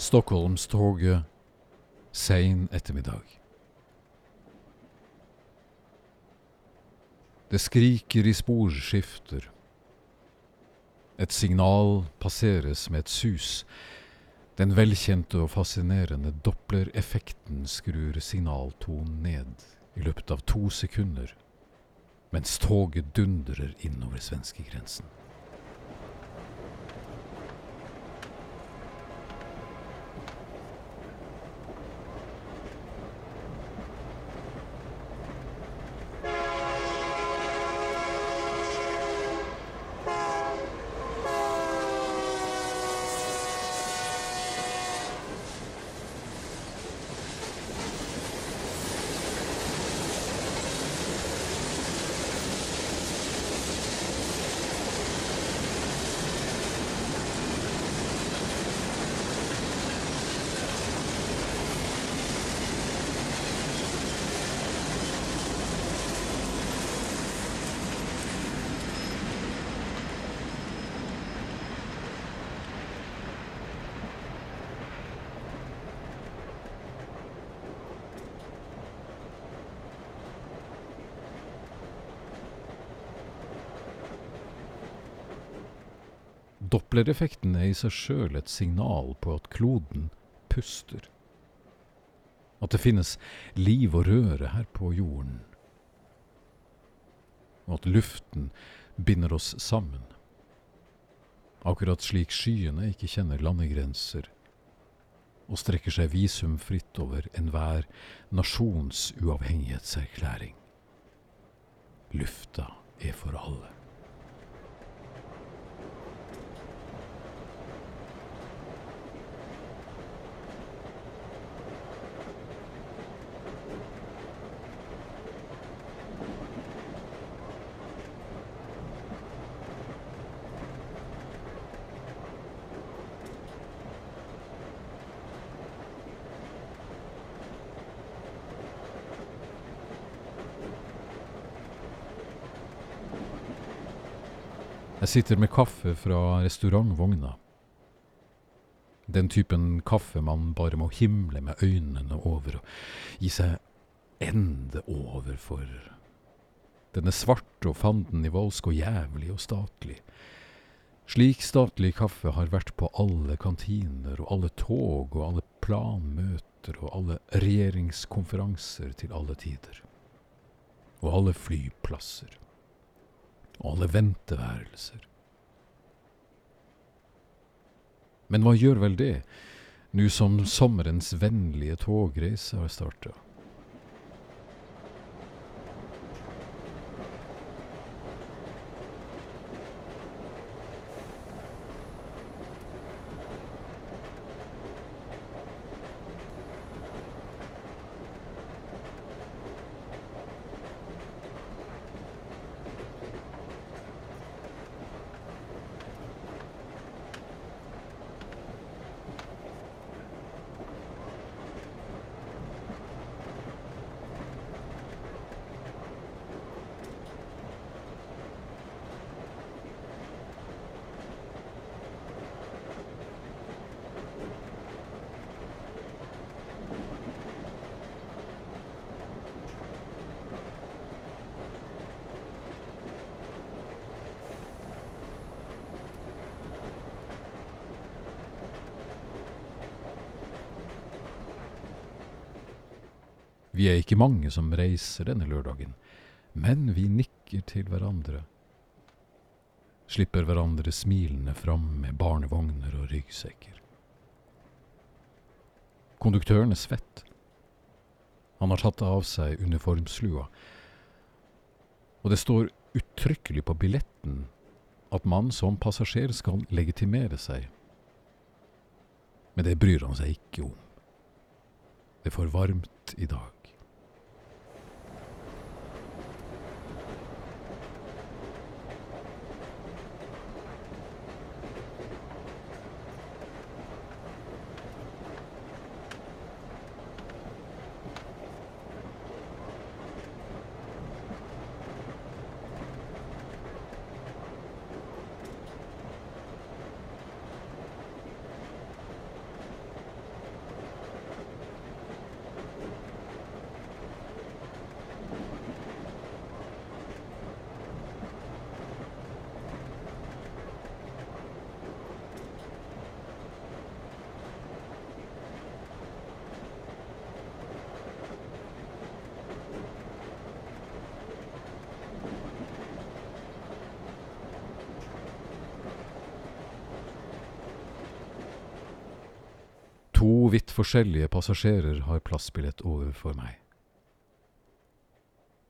Stockholmstoget sein ettermiddag. Det skriker i sporskifter. Et signal passeres med et sus. Den velkjente og fascinerende Doppler-effekten skrur signaltonen ned i løpet av to sekunder, mens toget dundrer innover svenskegrensen. Dopplereffekten er i seg sjøl et signal på at kloden puster. At det finnes liv og røre her på jorden. Og at luften binder oss sammen. Akkurat slik skyene ikke kjenner landegrenser og strekker seg visumfritt over enhver nasjons uavhengighetserklæring. Lufta er for alle. Sitter med kaffe fra restaurantvogna. Den typen kaffe man bare må himle med øynene over og gi seg ende over for. Den er svart og fanden nivolsk og jævlig og statlig. Slik statlig kaffe har vært på alle kantiner og alle tog og alle planmøter og alle regjeringskonferanser til alle tider. Og alle flyplasser og alle venteværelser. Men hva gjør vel det, nå som sommerens vennlige togreise har starta? Vi er ikke mange som reiser denne lørdagen, men vi nikker til hverandre. Slipper hverandre smilende fram med barnevogner og ryggsekker. Konduktøren er svett. Han har tatt av seg uniformslua, og det står uttrykkelig på billetten at man som passasjer skal legitimere seg. Men det bryr han seg ikke om. Det er for varmt i dag. Vidt forskjellige passasjerer har plassbillett overfor meg.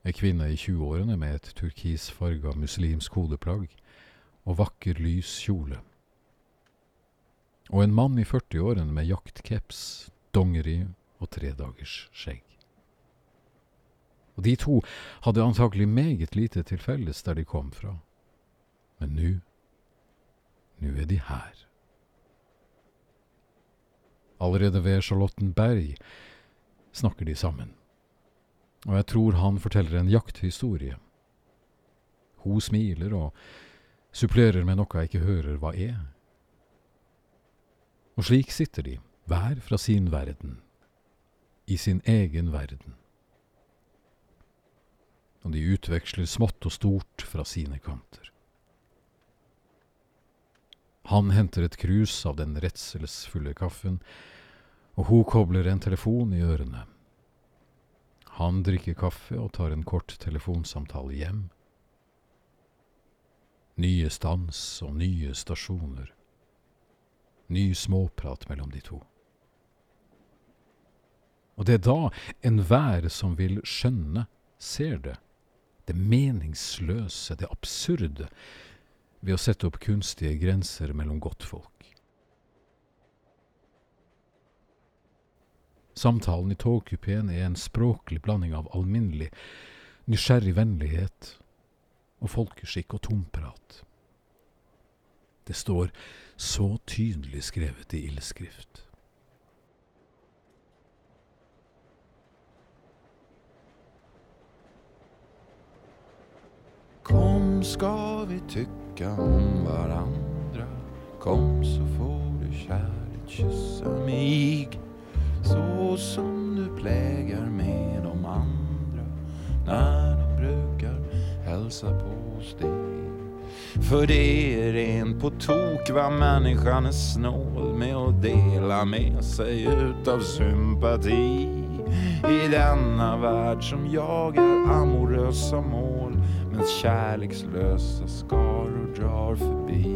Ei kvinne i 20-årene med et turkisfarga muslimsk hodeplagg og vakker, lys kjole. Og en mann i 40-årene med jaktcaps, dongeri og tredagers skjegg. Og de to hadde antakelig meget lite til felles der de kom fra. Men nå, nå er de her. Allerede ved Charlottenberg snakker de sammen. Og jeg tror han forteller en jakthistorie. Hun smiler og supplerer med noe jeg ikke hører hva er. Og slik sitter de, hver fra sin verden, i sin egen verden. Og de utveksler smått og stort fra sine kanter. Han henter et krus av den redselsfulle kaffen, og hun kobler en telefon i ørene. Han drikker kaffe og tar en kort telefonsamtale hjem. Nye stans og nye stasjoner. Ny småprat mellom de to. Og det er da enhver som vil skjønne, ser det. Det meningsløse, det absurde, ved å sette opp kunstige grenser mellom godtfolk. Samtalen i togkupeen er en språklig blanding av alminnelig, nysgjerrig vennlighet og folkeskikk og tomprat. Det står så tydelig skrevet i ildskrift. Kom skal vi tycka om hverandre. Kom så får du kärlek kyssa mig. Så som du plägar med de andre. Når de brukar hälsa på dig För det är rent på tok vad människan är snål med att dela med sig utav sympati. I denna värld som jagar amorösa mål men kjærlighetsløse skaror drar förbi.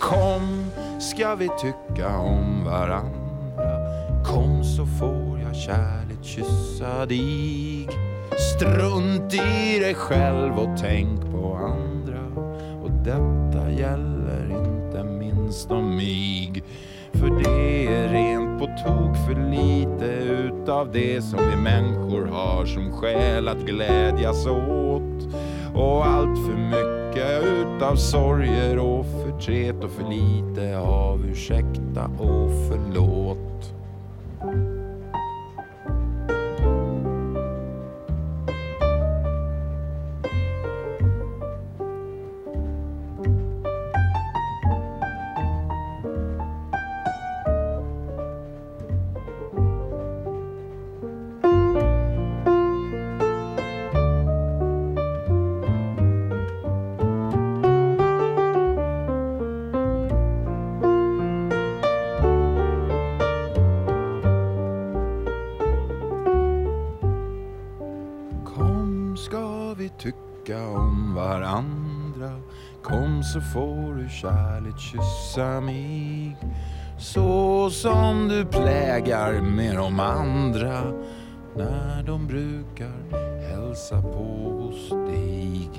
Kom ska vi tycka om varandra. Kom så får jag kärligt kyssa dig. Strunt i dig själv och tänk på andra. Och detta gäller inte minst om mig. För det är rent på tok för lite utav det som vi människor har som skäl att glädjas åt. Och allt för mycket utav sorger och förtret och för lite av ursäkta. Och ska vi tycka om varandra Kom så får du kärlek kyssa mig Så som du plägar med de andra När de brukar hälsa på hos dig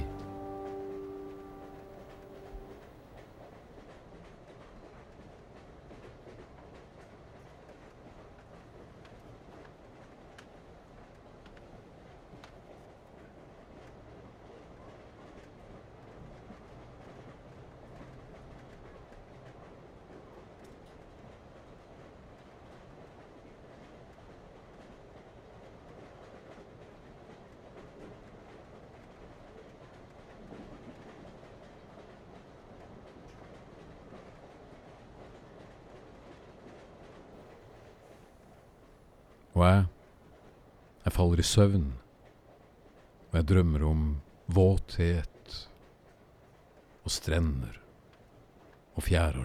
Søvn, og jeg drømmer om våthet og strender og fjæra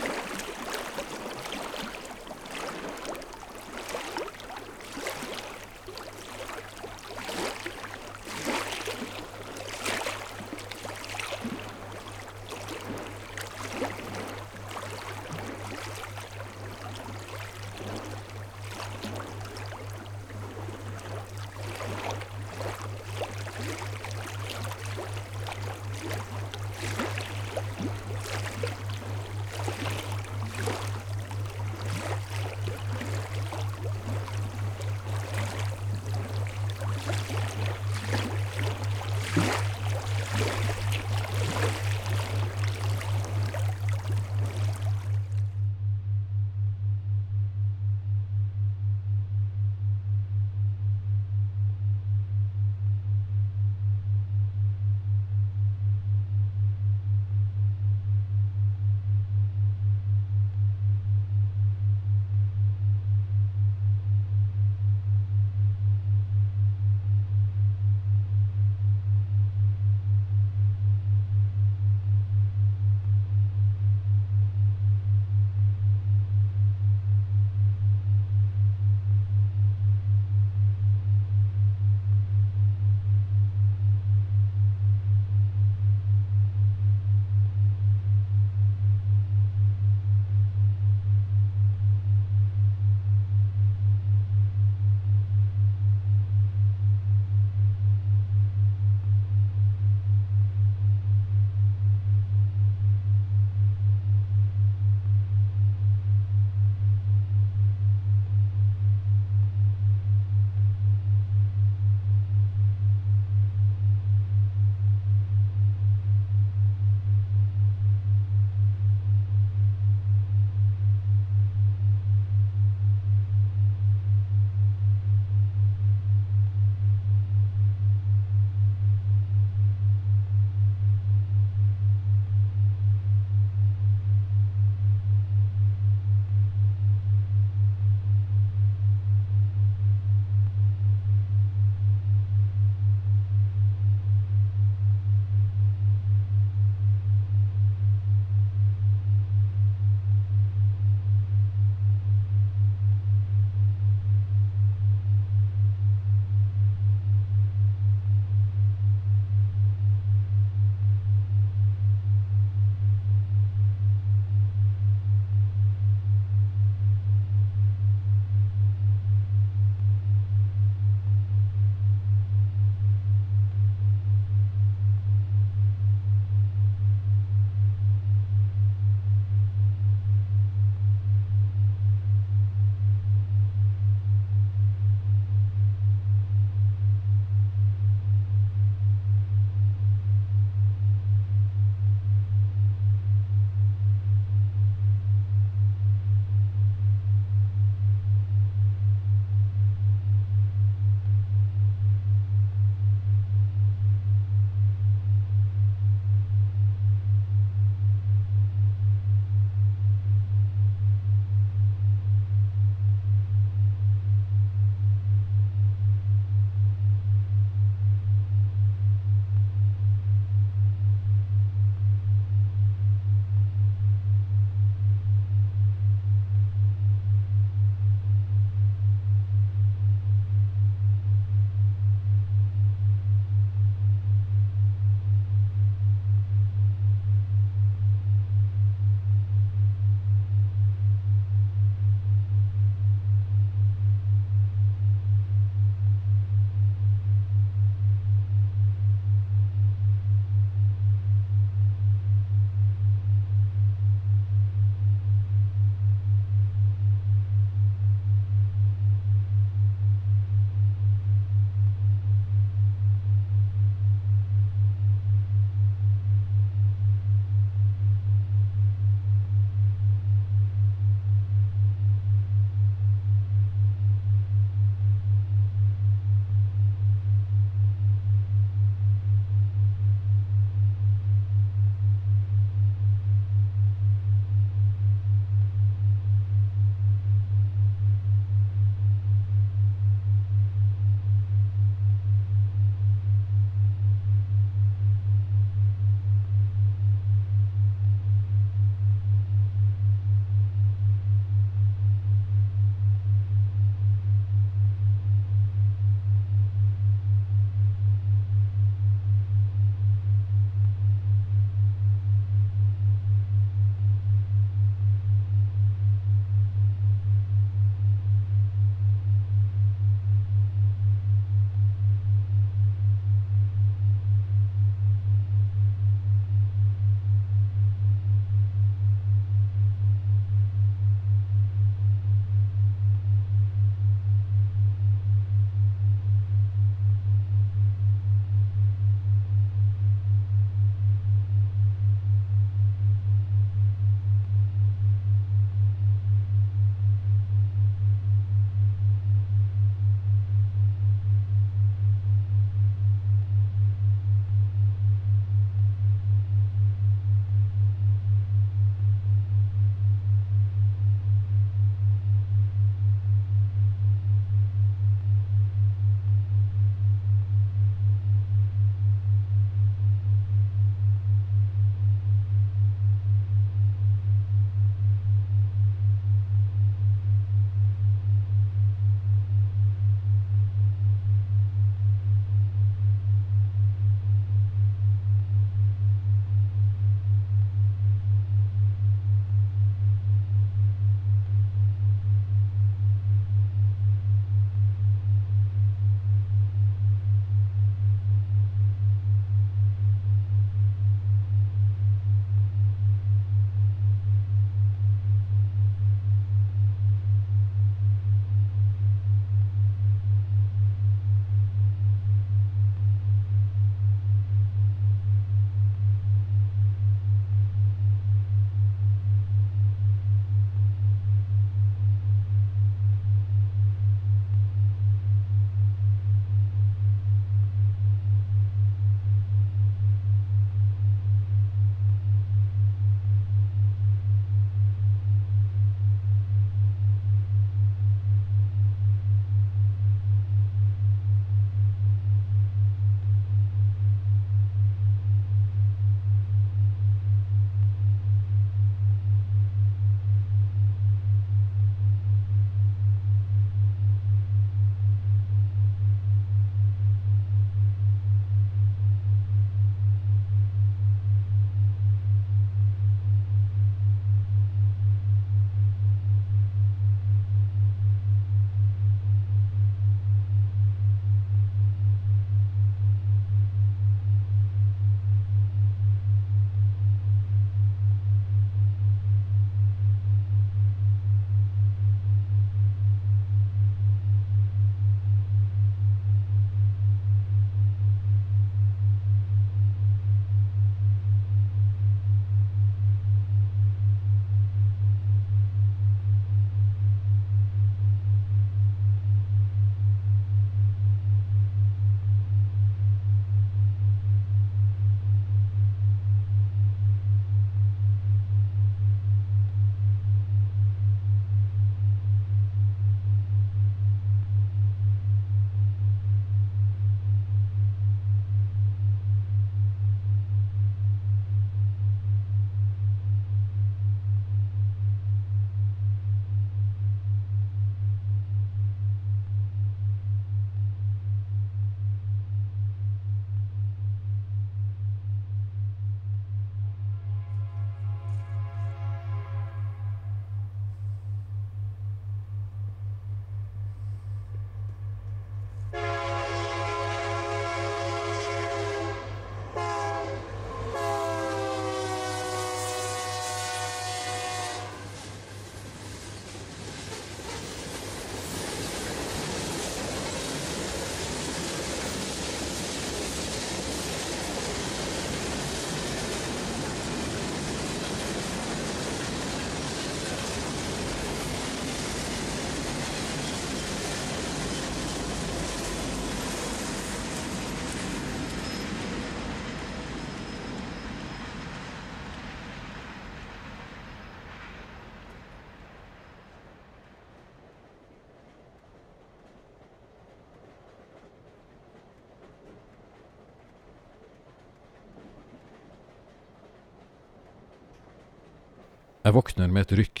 Jeg våkner med et rykk.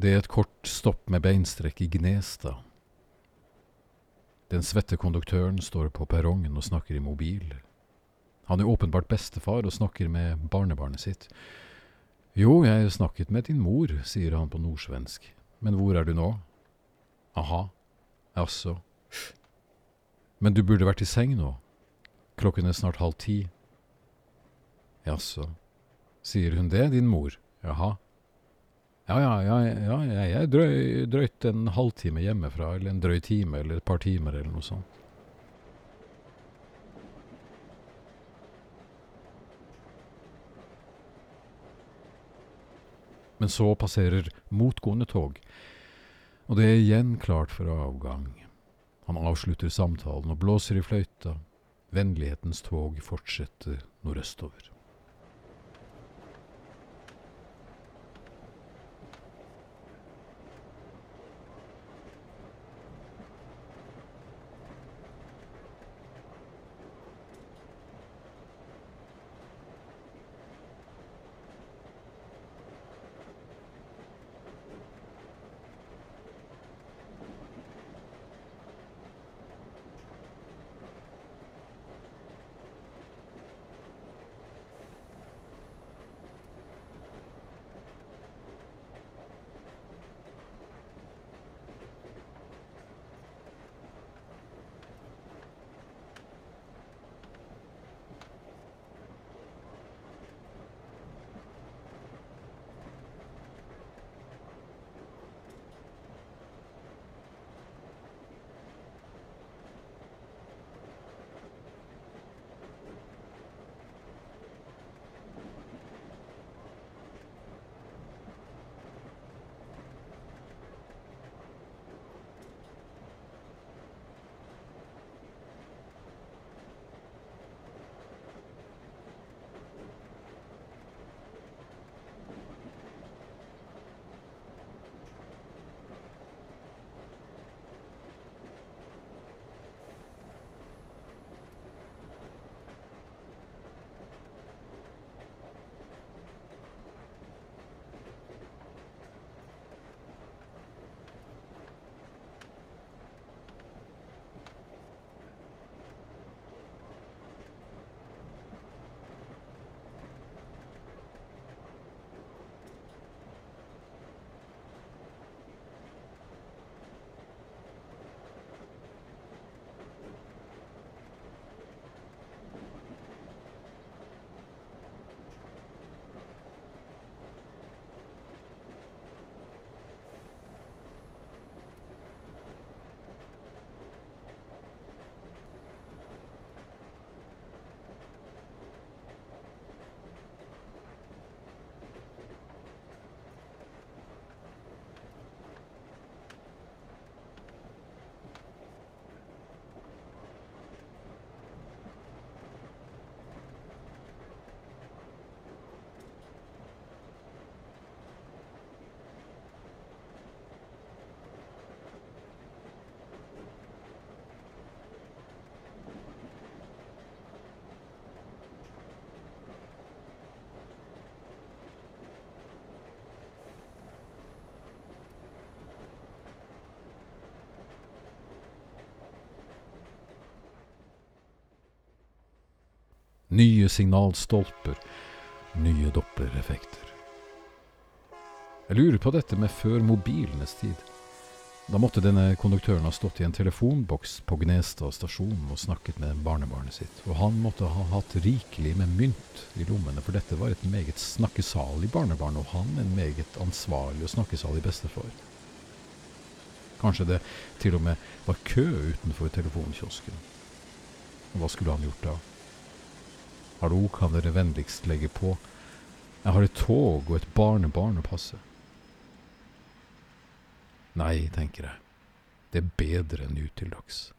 Det er et kort stopp med beinstrekk i Gnestad. Den svette konduktøren står på perrongen og snakker i mobil. Han er åpenbart bestefar og snakker med barnebarnet sitt. Jo, jeg snakket med din mor, sier han på nordsvensk. Men hvor er du nå? Aha, jaså. Men du burde vært i seng nå. Klokken er snart halv ti. Jaså. Sier hun det, din mor? Jaha. Ja, ja, ja, ja, jeg er drøy, drøyt en halvtime hjemmefra, eller en drøy time, eller et par timer, eller noe sånt. Men så passerer motgående tog, og det er igjen klart for avgang. Han avslutter samtalen og blåser i fløyta. Vennlighetens tog fortsetter nordøstover. Nye signalstolper, nye dopplereffekter. Jeg lurer på dette med før mobilenes tid. Da måtte denne konduktøren ha stått i en telefonboks på Gnestad stasjon og snakket med barnebarnet sitt, og han måtte ha hatt rikelig med mynt i lommene, for dette var et meget snakkesalig barnebarn, og han en meget ansvarlig og snakkesalig bestefar. Kanskje det til og med var kø utenfor telefonkiosken. Og hva skulle han gjort da? Hallo, kan dere vennligst legge på? Jeg har et tog og et barnebarn å passe. Nei, tenker jeg, det er bedre enn utildags.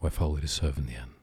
Og jeg faller i søvn igjen.